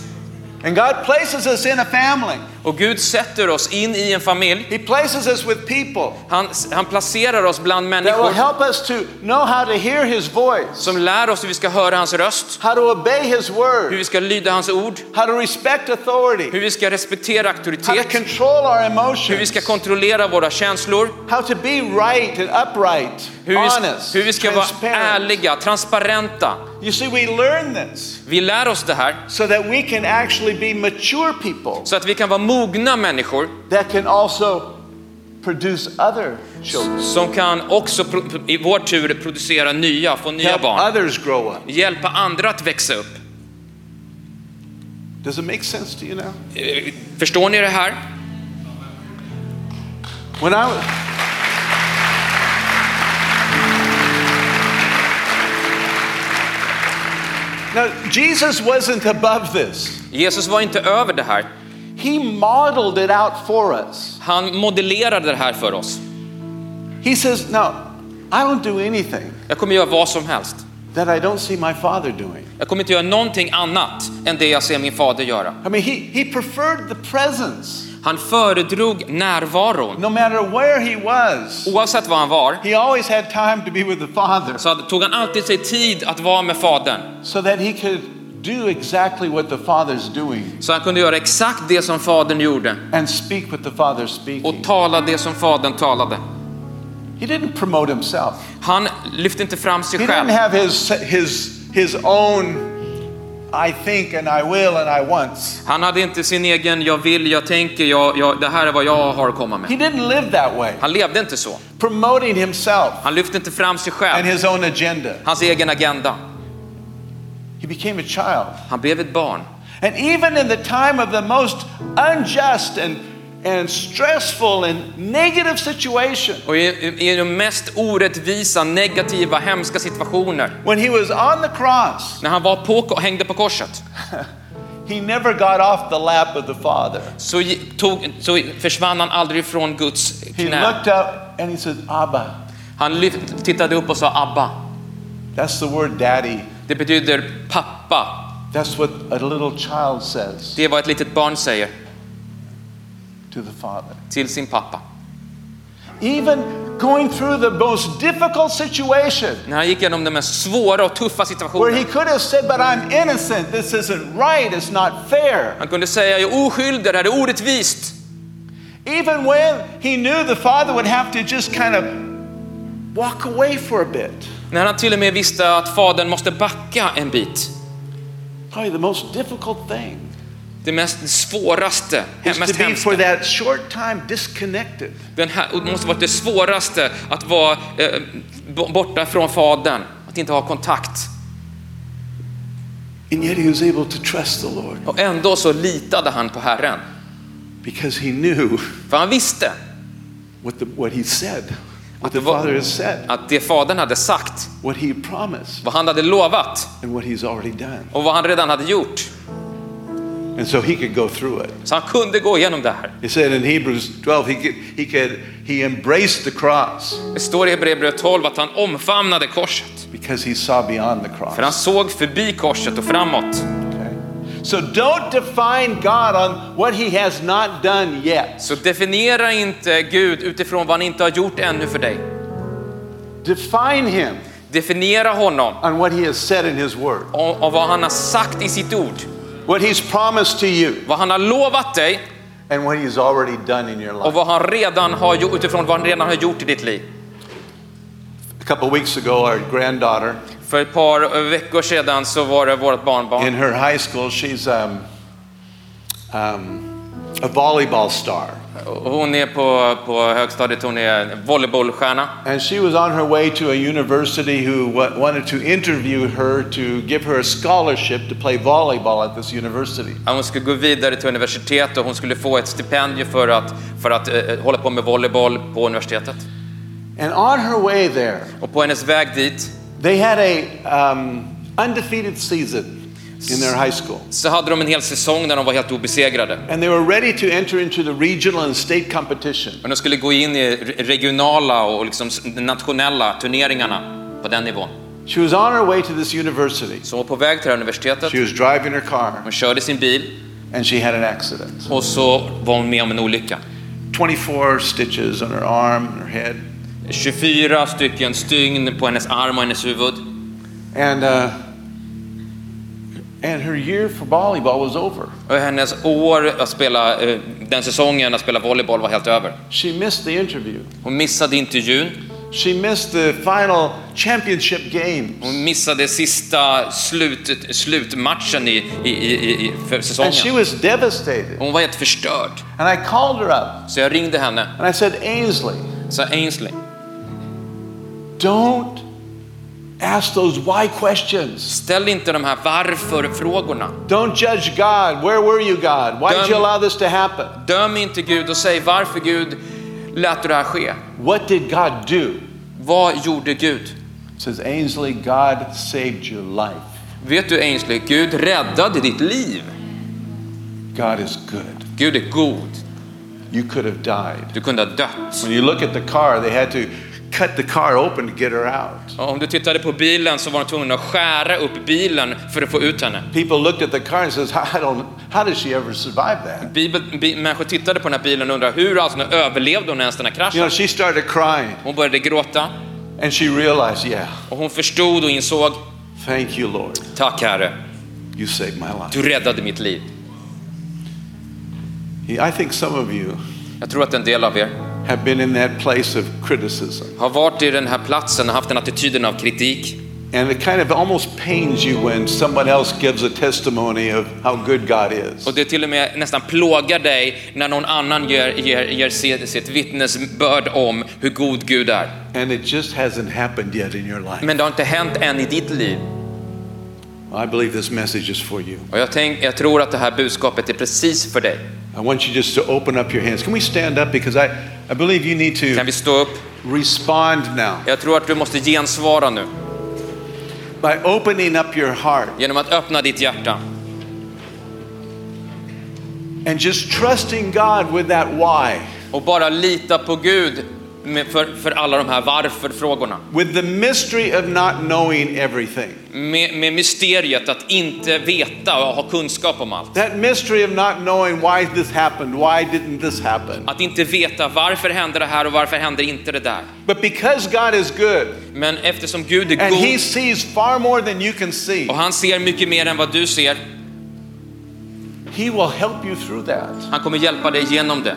And God places us in a family. Och Gud sätter oss in i en familj. He places us with people Han, han placerar oss bland that will människor help us to know how to hear His voice, som lär oss hur vi ska höra hans röst, how to obey His hur word, vi ska lyda hans ord, how to respect authority, hur vi ska respektera how to auktoritet, control our hur vi ska emotions, kontrollera våra känslor, how to be right and upright, hur vi, honest, hur vi ska vara ärliga, transparenta. You see, we learn this Vi lär oss det här so that we can actually be mature people så att vi kan vara mogna människor that can also produce other children, som kan också i vår tur producera nya, få nya help barn. others grow up. Hjälpa andra att växa upp. Does it make sense to you now? Eh, Förstår ni det här? When I was. Now, Jesus wasn't above this. Jesus var inte över det här. He modeled it out for us. Han modellerade det här för oss. He says, No, I don't do anything Jag kommer göra vad som helst. that I don't see my Father doing. Jag kommer inte göra någonting annat än det jag ser min fader göra. I mean, he, he preferred the presence. Han föredrog närvaron. No matter where he was, Oavsett var han var he always had time to be with the Father så hade- tog han alltid sig tid att vara med fadern. so that he could do exactly what the Father's doing Så han kunde göra exakt det som fadern gjorde and speak what the Father's och speaking. tala det som fadern talade. He didn't promote himself. Han lyfte inte fram sig He didn't själv. have his, his, his own I think and I will and I want. Han hade inte sin egen jag vill, jag tänker, jag, jag, det här är vad jag har att komma He med. didn't live that way, Han levde inte så. promoting himself Han lyfte inte fram sig and själv, his own agenda. hans egen agenda. He became a child. Han blev ett barn. And even in the time of the most unjust and, and stressful and negative situation, Och i, i de mest orättvisa, negativa, hemska situationer, when he was on the cross, när han var på, hängde på korset, he never got off the lap of the Father. så, tog, så försvann han aldrig från Guds knä. He looked up and he said, Abba. Han lyft, tittade upp och sa Abba. That's the word daddy. Det betyder pappa. That's what a little child says Det är vad ett litet barn säger to the Father. till sin pappa. Even going through the most difficult situation När han gick igenom de mest svåra och tuffa where he situationerna. could have said, But I'm innocent. This isn't right. It's not fair. Han kunde säga, jag är oskyldig, det här är orättvist. Even when he knew the Father would have to just kind of walk away for a bit. När han till och med visste att fadern måste backa en bit. Probably the most difficult thing Det mest svåraste, mest hemska. for that short time disconnected. Den här, det måste vara det svåraste att vara eh, bo- borta från fadern, att inte ha kontakt. And yet he was able to trust the Lord Och ändå så litade han på Herren. because he knew För han visste what, the, what he said, what det the var- Father has said, att det fadern hade sagt, what he promised, vad han hade lovat and what he's already done. och vad han redan hade gjort. And so he could go through it. Så han kunde gå igenom det här. He said in Hebrews 12, he could, he could, he embraced the cross Det står i Hebreerbrevet 12 att han omfamnade korset. because he saw beyond the För han cross. såg förbi korset och framåt. So don't define God on what he has not done yet. Så definiera inte Gud utifrån vad han inte har gjort ännu för dig. Define him Definiera honom on what he has said in his word, och, och vad han har sagt i sitt ord. what he's promised to you. Vad han har lovat dig and what He's already done in your och life. vad han redan har gjort, utifrån vad han redan har gjort i ditt liv. A couple of weeks ago, our granddaughter För ett par veckor sedan så var det vårt barnbarn. in her high school, she's um, um, a volleyball star. Hon är på, på högstadiet, hon är volleybollstjärna. And she was on her way to a university who wa- wanted to interview her to give her a scholarship to play volleyball at this university. Hon skulle gå vidare till universitet och hon skulle få ett stipendium för att, för att eh, hålla på med volleyboll på universitetet. And on her way there, Och på hennes väg dit they had a um, undefeated season in their high school. så hade de en hel säsong där de var helt obesegrade. And they were ready to enter into the regional and state competition. Men de skulle gå in i re- regionala och liksom nationella turneringarna på den nivån. She was on her way to this university. Så hon var på väg till det här universitetet. She was driving her car Hon körde sin bil and she had an accident. och så var hon med om en olycka. 24 stitches on her arm and her head. 24 stycken stygn på hennes arm och hennes huvud. And, uh, and her year for volleyball was over. Och hennes år att spela, eh, den säsongen att spela volleyboll var helt över. She missed the interview. Hon missade intervjun. She missed the final championship games. Hon missade sista slut, slutmatchen i, i, i, för And she säsongen. was devastated. Hon var helt förstörd. And I called her up Så jag ringde henne. and I said, Ainsley, Sa Ainsley, don't ask those why questions. ställ inte de här varför-frågorna. Don't judge God. Where were you, God? Why did you Döm- allow this to happen? Döm inte Gud och säg varför Gud lät det här ske. What did God do? Vad gjorde Gud? It says, Ainsley, God saved your life. Vet du Ainsley, Gud räddade ditt liv. God is good. Gud är god. You could have died. Du kunde ha dött. When you look at the car, they had to cut the car open to get her out. Om du tittade på bilen så var de tvungna att skära upp bilen för att få ut henne. People looked at the car and says, I don't, how did she ever survive that? Bibel, bi, människor tittade på den här bilen och undrade hur alltså, överlevde hon ens den här You know, kraschen? she started crying Hon började gråta and she realized, yeah, och hon förstod och insåg, thank you, Lord. tack Herre, You saved my life. du räddade mitt liv. I think some of you Jag tror att en del av er have been in that place of criticism. har varit i den här platsen och haft den attityden av kritik. And it kind of almost pains you when someone else gives a testimony of how good God is. Och det till och med nästan plågar dig när någon annan ger, ger, ger sitt, vittnesbörd om hur god Gud är. And it just hasn't happened yet in your life. Men det har inte hänt än i ditt liv. I believe this message is for you. Och jag, tänk, jag tror att det här budskapet är precis för dig. I want you just to open up your hands. Can we stand up? Because I, I believe you need Kan to vi stå upp? respond now Jag tror att du måste gensvara nu by opening up your heart genom att öppna ditt hjärta and just trusting God with that why, och bara lita på Gud med, för, för alla de här varför-frågorna. with the mystery of not knowing everything. Med, med mysteriet att inte veta och ha kunskap om allt. That mystery of not knowing why this happened, why didn't this happen? Att inte veta varför hände det här och varför hände inte det där. But because God is good Men eftersom Gud är and He god sees far more than you can see, och han ser mycket mer än vad du ser, He will help you through that. han kommer hjälpa dig genom det.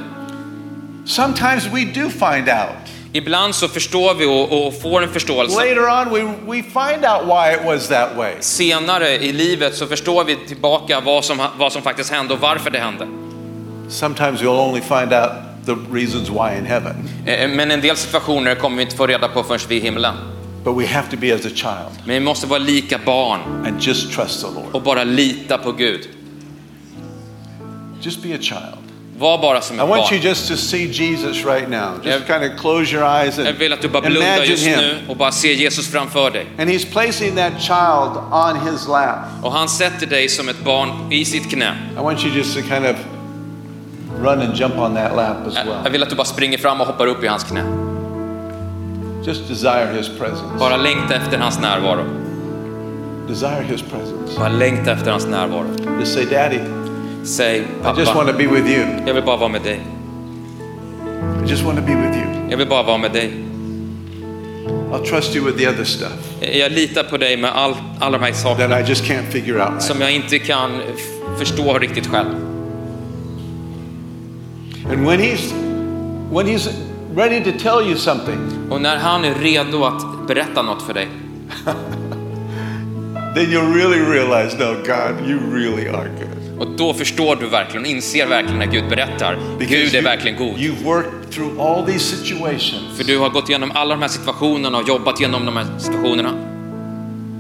Sometimes we do find out. Ibland så förstår vi och, och får en förståelse. Later on, we, we find out why it was that way. Senare i livet så förstår vi tillbaka vad som, vad som faktiskt hände och varför det hände. Sometimes you'll only find out the reasons why in heaven. Eh, Men en del situationer kommer vi inte få reda på förrän vi är i himlen. But we have to be as a child Men vi måste vara lika barn and just trust the Lord. och bara lita på Gud. Just be a child. Var bara som I ett want you barn. just to see Jesus right now. Just Jag- kind of close your eyes Jag and vill att du bara blundar just Him. nu och bara se Jesus framför dig. And He's placing that child on His lap. Och han sätter dig som ett barn i sitt knä. I want you just to kind of run and jump on that lap as Jag jag well. vill att du bara springer fram och hoppar upp i hans knä. Just desire His presence. Bara längta efter hans närvaro. Desire His presence. Bara längta efter hans närvaro. Just say, Daddy, Säg I just want pappa, to be with you. jag vill bara vara med dig. I just want to be with you. Jag vill bara vara med dig. I'll trust you with the other stuff Jag litar på dig med all, alla de här sakerna that I just can't figure out som jag inte kan förstå riktigt själv. And when he's when he's ready to tell you something, Och när han är redo att berätta något för dig, then you'll really realize, no, God, you really are good. Och då förstår du verkligen, inser verkligen när Gud berättar. Gud är you, verkligen god. You've worked through all these situations För du har gått igenom alla de här situationerna och jobbat igenom de här situationerna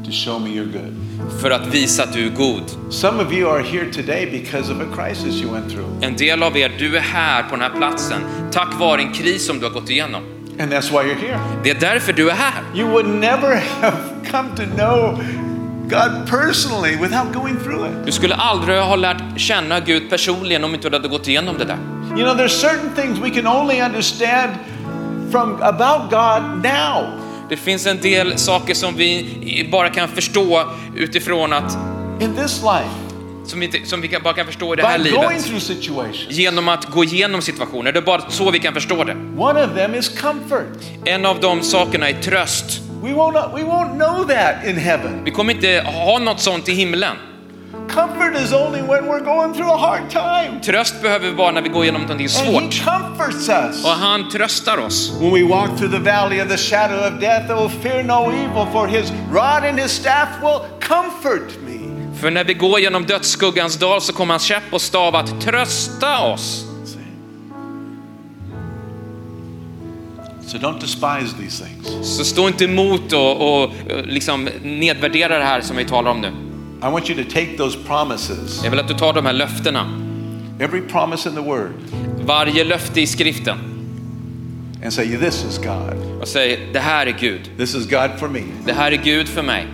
to show me you're good. för att visa att du är god. Some of you are here today because of a crisis you went through. En del av er, du är här på den här platsen tack vare en kris som du har gått igenom. And that's why you're here. Det är därför du är här. You would never have come to know God personally without going through it. Du skulle aldrig ha lärt känna Gud personligen om inte du hade gått igenom det där. You know, there's certain things we can only understand from about God now. Det finns en del saker som vi bara kan förstå utifrån att, In this life, som inte, som vi kan, bara kan förstå i det här livet. Genom att gå igenom situationer. Det är bara så vi kan förstå det. One of them is comfort. En av de sakerna är tröst. We won't, we won't know that in heaven. Vi kommer inte ha något sånt i himlen. Comfort is only when we're going through a hard time. Tröst behöver vi bara när vi går igenom någonting And He svårt. comforts us. Och han tröstar oss. When we walk through the valley of the shadow of death, I will fear no evil, for his rod and his staff will comfort me. För när vi går genom dödsskuggans dal så kommer hans käpp och stav att trösta oss. So don't despise these things. Så stå inte emot och, och eh, liksom nedvärdera det här som vi talar om nu. I want you to take those promises, Jag vill att du tar de här löftena. every promise in the Word, Varje löfte i skriften and say, This is God. och säg det här är Gud. This is God for me. Det här är Gud för mig.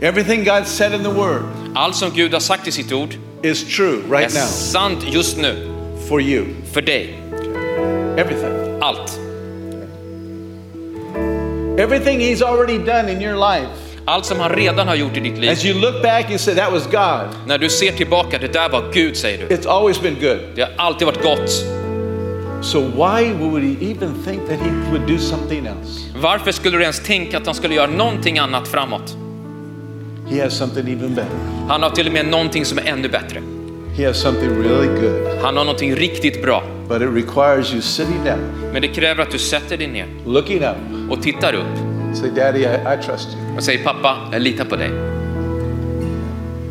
Everything God said in the Word Allt som Gud har sagt i sitt ord is true är right now sant just nu. for you. För dig. Everything. Allt. Everything He's already done in your life. Allt som han redan har gjort i ditt liv. As you look back and say, That was God, När du ser tillbaka, det där var Gud säger du. it's always been good. Det har alltid varit gott. So why would He even think that He would do something else? Varför skulle du ens tänka att han skulle göra någonting annat framåt? He has something even better. Han har till och med någonting som är ännu bättre. He has something really good. Han har någonting riktigt bra. But it requires you sitting down, Men det kräver att du sätter dig ner looking up, och tittar upp say, Daddy, I, I trust you. och säger pappa, jag litar på dig.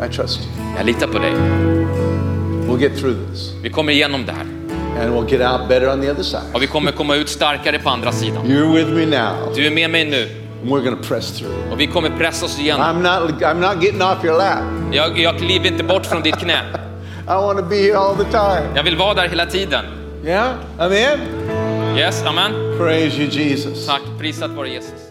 I trust you. Jag litar på dig. We'll get through this. Vi kommer igenom det här And we'll get out better on the other side. och vi kommer komma ut starkare på andra sidan. You're with me now. Du är med mig nu And we're to press through. och vi kommer pressa oss igenom. I'm not, I'm not getting off your lap. Jag, jag kliver inte bort från ditt knä. I want to be here all the time. Jag vill vara där hela tiden. Yeah? Amen? Yes, amen. Praise you, Jesus. Tack, prisat vare Jesus.